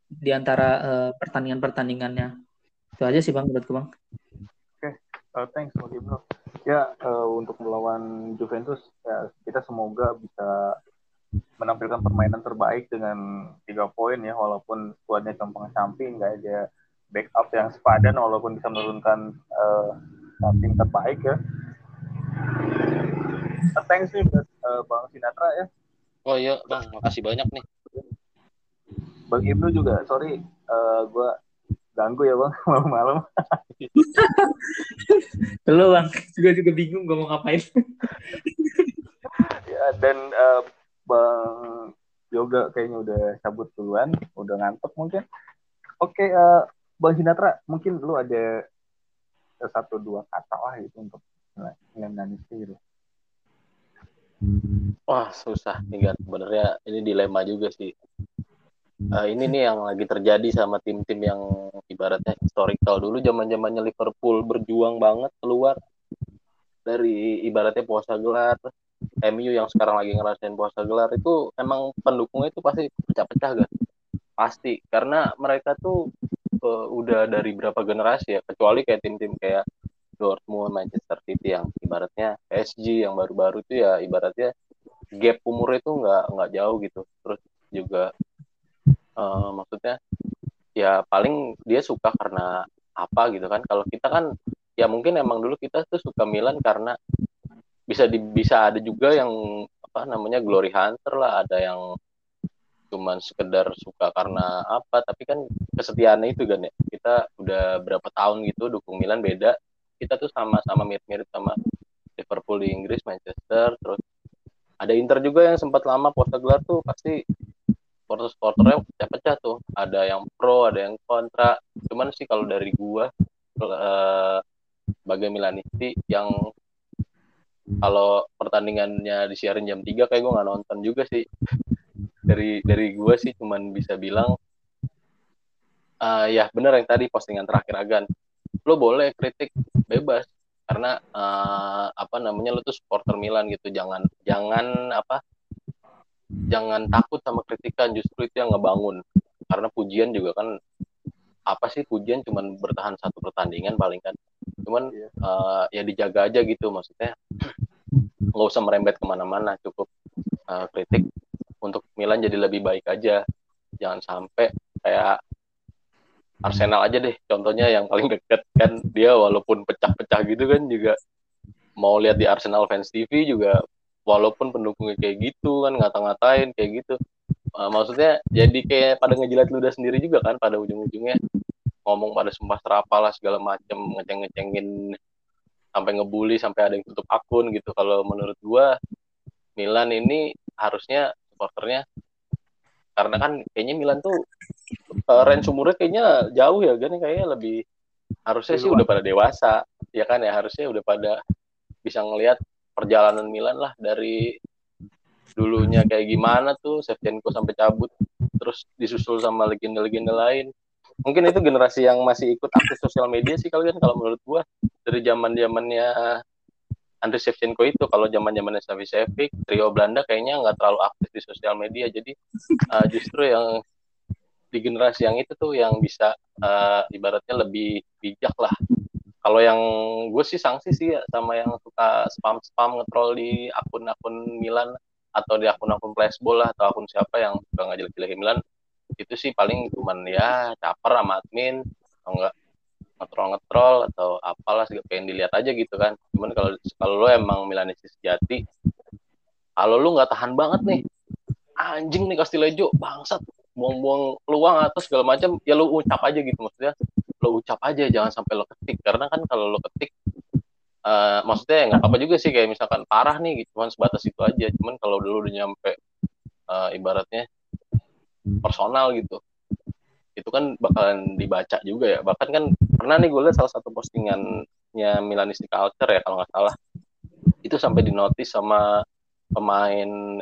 di antara pertandingan-pertandingannya. Itu aja sih Bang menurutku Bang. Uh, thanks Bang Ibnu. Ya uh, untuk melawan Juventus ya kita semoga bisa menampilkan permainan terbaik dengan tiga poin ya walaupun skuadnya gampang samping nggak ada backup yang sepadan walaupun bisa menurunkan uh, tim terbaik ya. Uh, thanks nih buat uh, Bang Sinatra ya. Oh iya, Bang, makasih banyak nih. Bang Ibnu juga sorry uh, gue ganggu ya Bang [LAUGHS] malam-malam. Lo Bang, juga juga bingung gue mau ngapain. ya dan uh, Bang Yoga kayaknya udah cabut duluan, udah ngantuk mungkin. Oke, uh, Bang Sinatra, mungkin lu ada satu dua kata lah gitu untuk Milanisme gitu. Wah, susah nih kan. Sebenarnya ini dilema juga sih. Uh, ini nih yang lagi terjadi sama tim-tim yang ibaratnya historical dulu zaman-zamannya Liverpool berjuang banget keluar dari ibaratnya puasa gelar MU yang sekarang lagi ngerasain puasa gelar itu emang pendukungnya itu pasti pecah-pecah kan pasti karena mereka tuh uh, udah dari berapa generasi ya kecuali kayak tim-tim kayak Dortmund, Manchester City yang ibaratnya PSG yang baru-baru itu ya ibaratnya gap umur itu nggak nggak jauh gitu. Terus juga uh, maksudnya ya paling dia suka karena apa gitu kan. Kalau kita kan ya mungkin emang dulu kita tuh suka Milan karena bisa di, bisa ada juga yang apa namanya glory hunter lah. Ada yang cuman sekedar suka karena apa tapi kan kesetiaannya itu kan ya. Kita udah berapa tahun gitu dukung Milan beda. Kita tuh sama-sama mirip-mirip sama Liverpool di Inggris Manchester terus ada Inter juga yang sempat lama gelar tuh pasti supporter-supporternya pecah-pecah tuh. Ada yang pro ada yang kontra. Cuman sih kalau dari gua eh, sebagai Milanisti yang kalau pertandingannya disiarin jam 3 kayak gue nggak nonton juga sih. Dari dari gue sih cuman bisa bilang uh, ya bener yang tadi postingan terakhir Agan. Lo boleh kritik bebas karena uh, apa namanya lo tuh supporter Milan gitu. Jangan jangan apa jangan takut sama kritikan justru itu yang ngebangun. Karena pujian juga kan apa sih pujian? Cuman bertahan satu pertandingan paling kan. Cuman uh, ya dijaga aja gitu maksudnya. [CLEARS THROAT] Nggak usah merembet ke mana-mana cukup uh, kritik. Untuk Milan jadi lebih baik aja. Jangan sampai kayak Arsenal aja deh. Contohnya yang paling deket kan dia walaupun pecah-pecah gitu kan juga. Mau lihat di Arsenal fans TV juga walaupun pendukungnya kayak gitu kan ngata-ngatain kayak gitu. Uh, maksudnya jadi kayak pada ngejilat ludah sendiri juga kan pada ujung-ujungnya. Ngomong pada sumpah serapah lah segala macem ngeceng-ngecengin sampai ngebully sampai ada yang tutup akun gitu. Kalau menurut gua Milan ini harusnya supporternya karena kan kayaknya Milan tuh uh, range umurnya kayaknya jauh ya kan kayaknya lebih harusnya sih udah pada dewasa. Ya kan ya harusnya udah pada bisa ngelihat perjalanan Milan lah dari dulunya kayak gimana tuh Shevchenko sampai cabut terus disusul sama legenda-legenda lain. Mungkin itu generasi yang masih ikut aktif sosial media sih kalian kalau menurut gua dari zaman zamannya Andriy Shevchenko itu. Kalau zaman zamannya Savicevic trio Belanda kayaknya nggak terlalu aktif di sosial media. Jadi uh, justru yang di generasi yang itu tuh yang bisa uh, ibaratnya lebih bijak lah kalau yang gue sih sanksi sih ya sama yang suka spam spam ngetrol di akun-akun Milan atau di akun-akun flashball lah atau akun siapa yang suka ngajelek-jelekin Milan. Itu sih paling cuman ya caper sama admin atau enggak ngetrol-ngetrol atau apalah sih pengen dilihat aja gitu kan. Cuman kalau kalau lo emang Milanis sejati kalau lu nggak tahan banget nih anjing nih Castilejo bangsat buang-buang peluang atau segala macam ya lu ucap aja gitu maksudnya lo ucap aja jangan sampai lo ketik. Karena kan kalau lo ketik uh, maksudnya nggak apa-apa juga sih kayak misalkan parah nih cuman sebatas itu aja. Cuman kalau dulu udah nyampe uh, ibaratnya personal gitu itu kan bakalan dibaca juga ya. Bahkan kan pernah nih gue lihat salah satu postingannya Milanistic Culture ya kalau nggak salah. Itu sampai dinotis sama pemain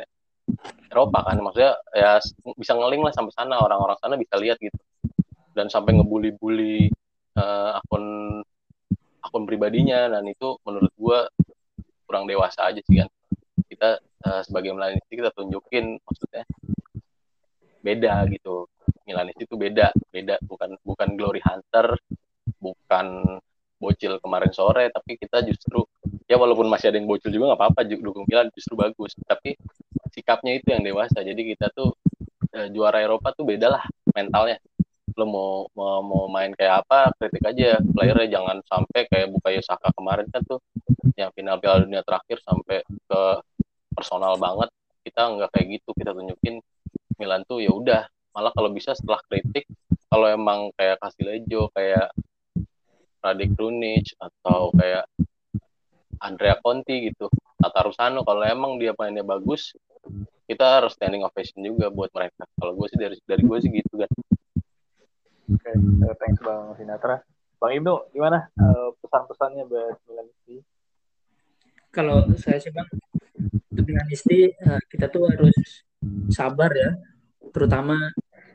Eropa kan. Maksudnya ya bisa ngeling lah sampai sana orang-orang sana bisa lihat gitu dan sampai ngebully-bully uh, akun akun pribadinya. Dan itu menurut gue kurang dewasa aja sih kan. Kita uh, sebagai Milanistik kita tunjukin maksudnya beda gitu. Milanis itu beda beda. Bukan bukan glory hunter bukan bocil kemarin sore tapi kita justru ya walaupun masih ada yang bocil juga nggak apa-apa dukung Milan justru bagus. Tapi sikapnya itu yang dewasa. Jadi kita tuh e, juara Eropa tuh beda lah mentalnya lo mau, mau mau main kayak apa kritik aja. Playernya jangan sampai kayak Bukayo Saka kemarin kan tuh yang final Piala Dunia terakhir sampai ke personal banget. Kita nggak kayak gitu kita tunjukin Milan tuh ya udah. Malah kalau bisa setelah kritik kalau emang kayak Lejo kayak Radik Krunic atau kayak Andrea Conti gitu Tata Rusano kalau emang dia mainnya bagus kita harus standing ovation juga buat mereka. Kalau gue sih dari dari gue sih gitu kan oke okay, uh, thanks bang Sinatra. Bang Ibnu gimana uh, pesan-pesannya buat Milanisti kalau saya sih bang untuk Milanisti uh, kita tuh harus sabar ya terutama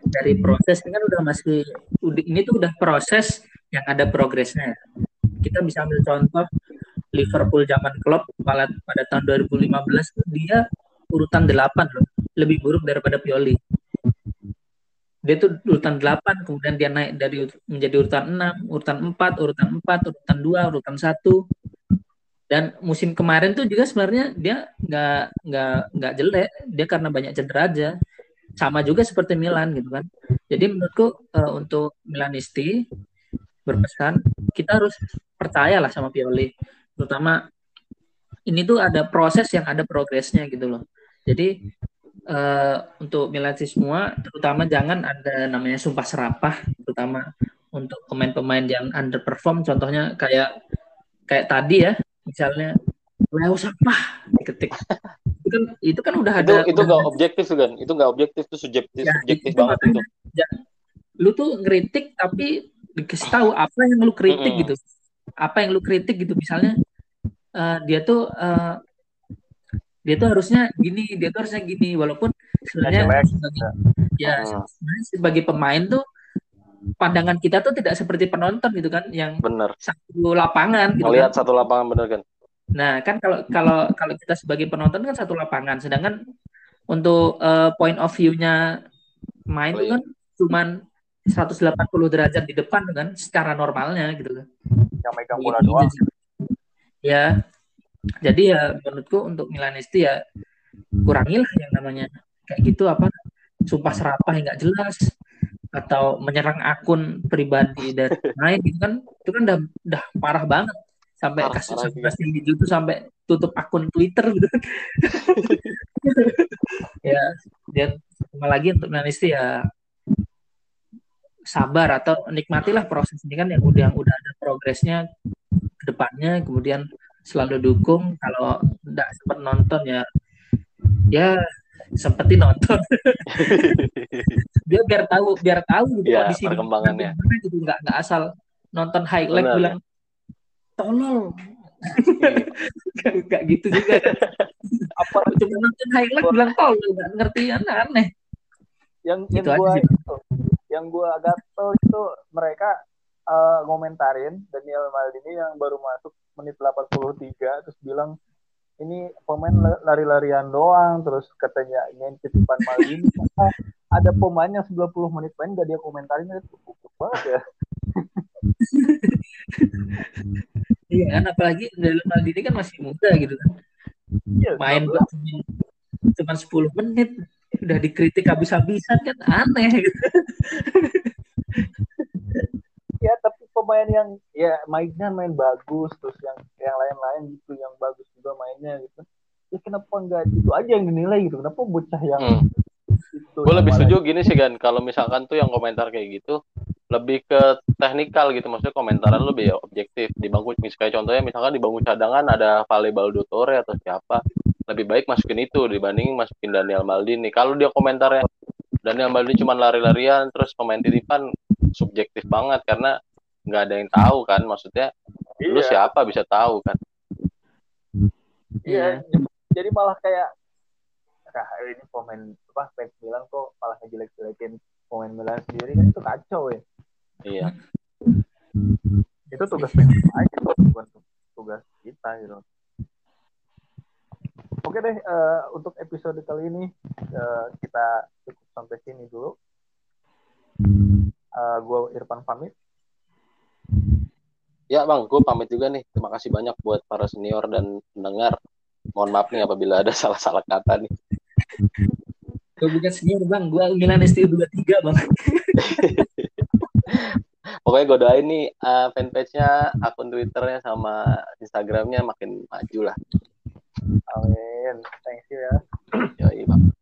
dari proses. Ini kan udah masih ini tuh udah proses yang ada progresnya. Kita bisa ambil contoh Liverpool zaman Klopp pada, pada tahun 2015 dia urutan 8 loh, lebih buruk daripada Pioli. Dia tuh urutan 8, kemudian dia naik dari menjadi urutan 6, urutan 4, urutan 4, urutan 2, urutan 1. Dan musim kemarin tuh juga sebenarnya dia nggak nggak nggak jelek, dia karena banyak cedera aja sama juga seperti Milan gitu kan. Jadi menurutku uh, untuk Milanisti berpesan kita harus percayalah sama Pioli, terutama ini tuh ada proses yang ada progresnya gitu loh. Jadi uh, untuk Milanisti semua, terutama jangan ada namanya sumpah serapah, terutama untuk pemain-pemain yang underperform, contohnya kayak kayak tadi ya, misalnya Leo sampah diketik. Kan itu kan udah itu, ada itu nggak objektif kan itu nggak objektif itu subjektif ya, subjektif itu banget itu. Ya, lu tuh ngeritik tapi dikasih tahu apa yang lu kritik mm -hmm. gitu. Apa yang lu kritik gitu. Misalnya uh, dia tuh uh, dia tuh harusnya gini dia tuh harusnya gini walaupun sebenarnya sebagai, ya sebenarnya sebagai pemain tuh pandangan kita tuh tidak seperti penonton gitu kan yang bener satu lapangan gitu melihat kan. satu lapangan bener kan Nah, kan kalau kalau kalau kita sebagai penonton kan satu lapangan, sedangkan untuk uh, point of view-nya main itu oh, iya. kan cuman 180 derajat di depan kan secara normalnya gitu kan. Yang megang bola gitu, doang. Ya. Jadi ya menurutku untuk Milanisti ya kurangilah yang namanya kayak gitu apa sumpah serapah yang nggak jelas atau menyerang akun pribadi [LAUGHS] dari lain gitu kan itu kan udah udah parah banget sampai Parah, kasus parah. Justin Bieber tuh sampai tutup akun Twitter gitu kan. [LAUGHS] ya dan sama lagi untuk Nanisti ya sabar atau nikmatilah proses ini kan yang udah yang udah ada progresnya ke depannya kemudian selalu dukung kalau nggak sempat nonton ya ya sempetin nonton [LAUGHS] dia biar tahu biar tahu gitu Iya, kondisi perkembangannya. gitu nggak nggak asal nonton highlight Benar. bilang tolol Iya. [LAUGHS] Nggak- nggak gitu juga apa cuma nonton highlight bilang tolol nggak ngerti aneh yang Gitu yang aja gua sih. itu, yang gua agak tahu itu mereka eh, ngomentarin Daniel Maldini yang baru masuk menit 83 terus bilang ini pemain la- lari-larian doang terus katanya ini titipan Maldini [LAUGHS] ada pemain yang 90 menit main gak dia komentarin itu cukup banget ya iya kan apalagi Maldini kan masih muda gitu kan Iya, main 19. buat cuma 10 menit udah dikritik habis-habisan kan aneh gitu. [LAUGHS] pemain yang ya mainnya main bagus terus yang yang lain-lain gitu yang bagus juga mainnya gitu ya kenapa enggak itu aja yang dinilai gitu kenapa bocah yang Hmm. itu Gue lebih setuju gini sih kan, kalau misalkan tuh yang komentar kayak gitu lebih ke teknikal gitu, maksudnya komentaran lu lebih objektif. Di bangku misalnya contohnya misalkan di bangku cadangan ada Vale Baldutore atau siapa, lebih baik masukin itu dibanding masukin Daniel Maldini. Kalau dia komentarnya Daniel Maldini cuma lari-larian terus pemain titipan subjektif banget karena nggak ada yang tahu kan, maksudnya lu Iya. siapa bisa tahu kan. Iya, jadi malah kayak nah, ini pemain apa fans Milan kok malah ngejelek-jelekin pemain Milan sendiri kan itu kacau ya. Iya. Itu tugas fans aja bukan tugas kita gitu. Oke deh, eh, untuk episode kali ini eh, kita cukup sampai sini dulu. Eh gue Irfan pamit. Ya bang, gue pamit juga nih. Terima kasih banyak buat para senior dan pendengar. Mohon maaf nih apabila ada [LAUGHS] salah-salah kata nih. Gue bukan senior bang, gue Milan STU 23 bang. [LAUGHS] Pokoknya gue doain nih uh, fanpage-nya, akun Twitternya sama Instagramnya makin maju lah. Amin. Thank you ya. Yoi, bang.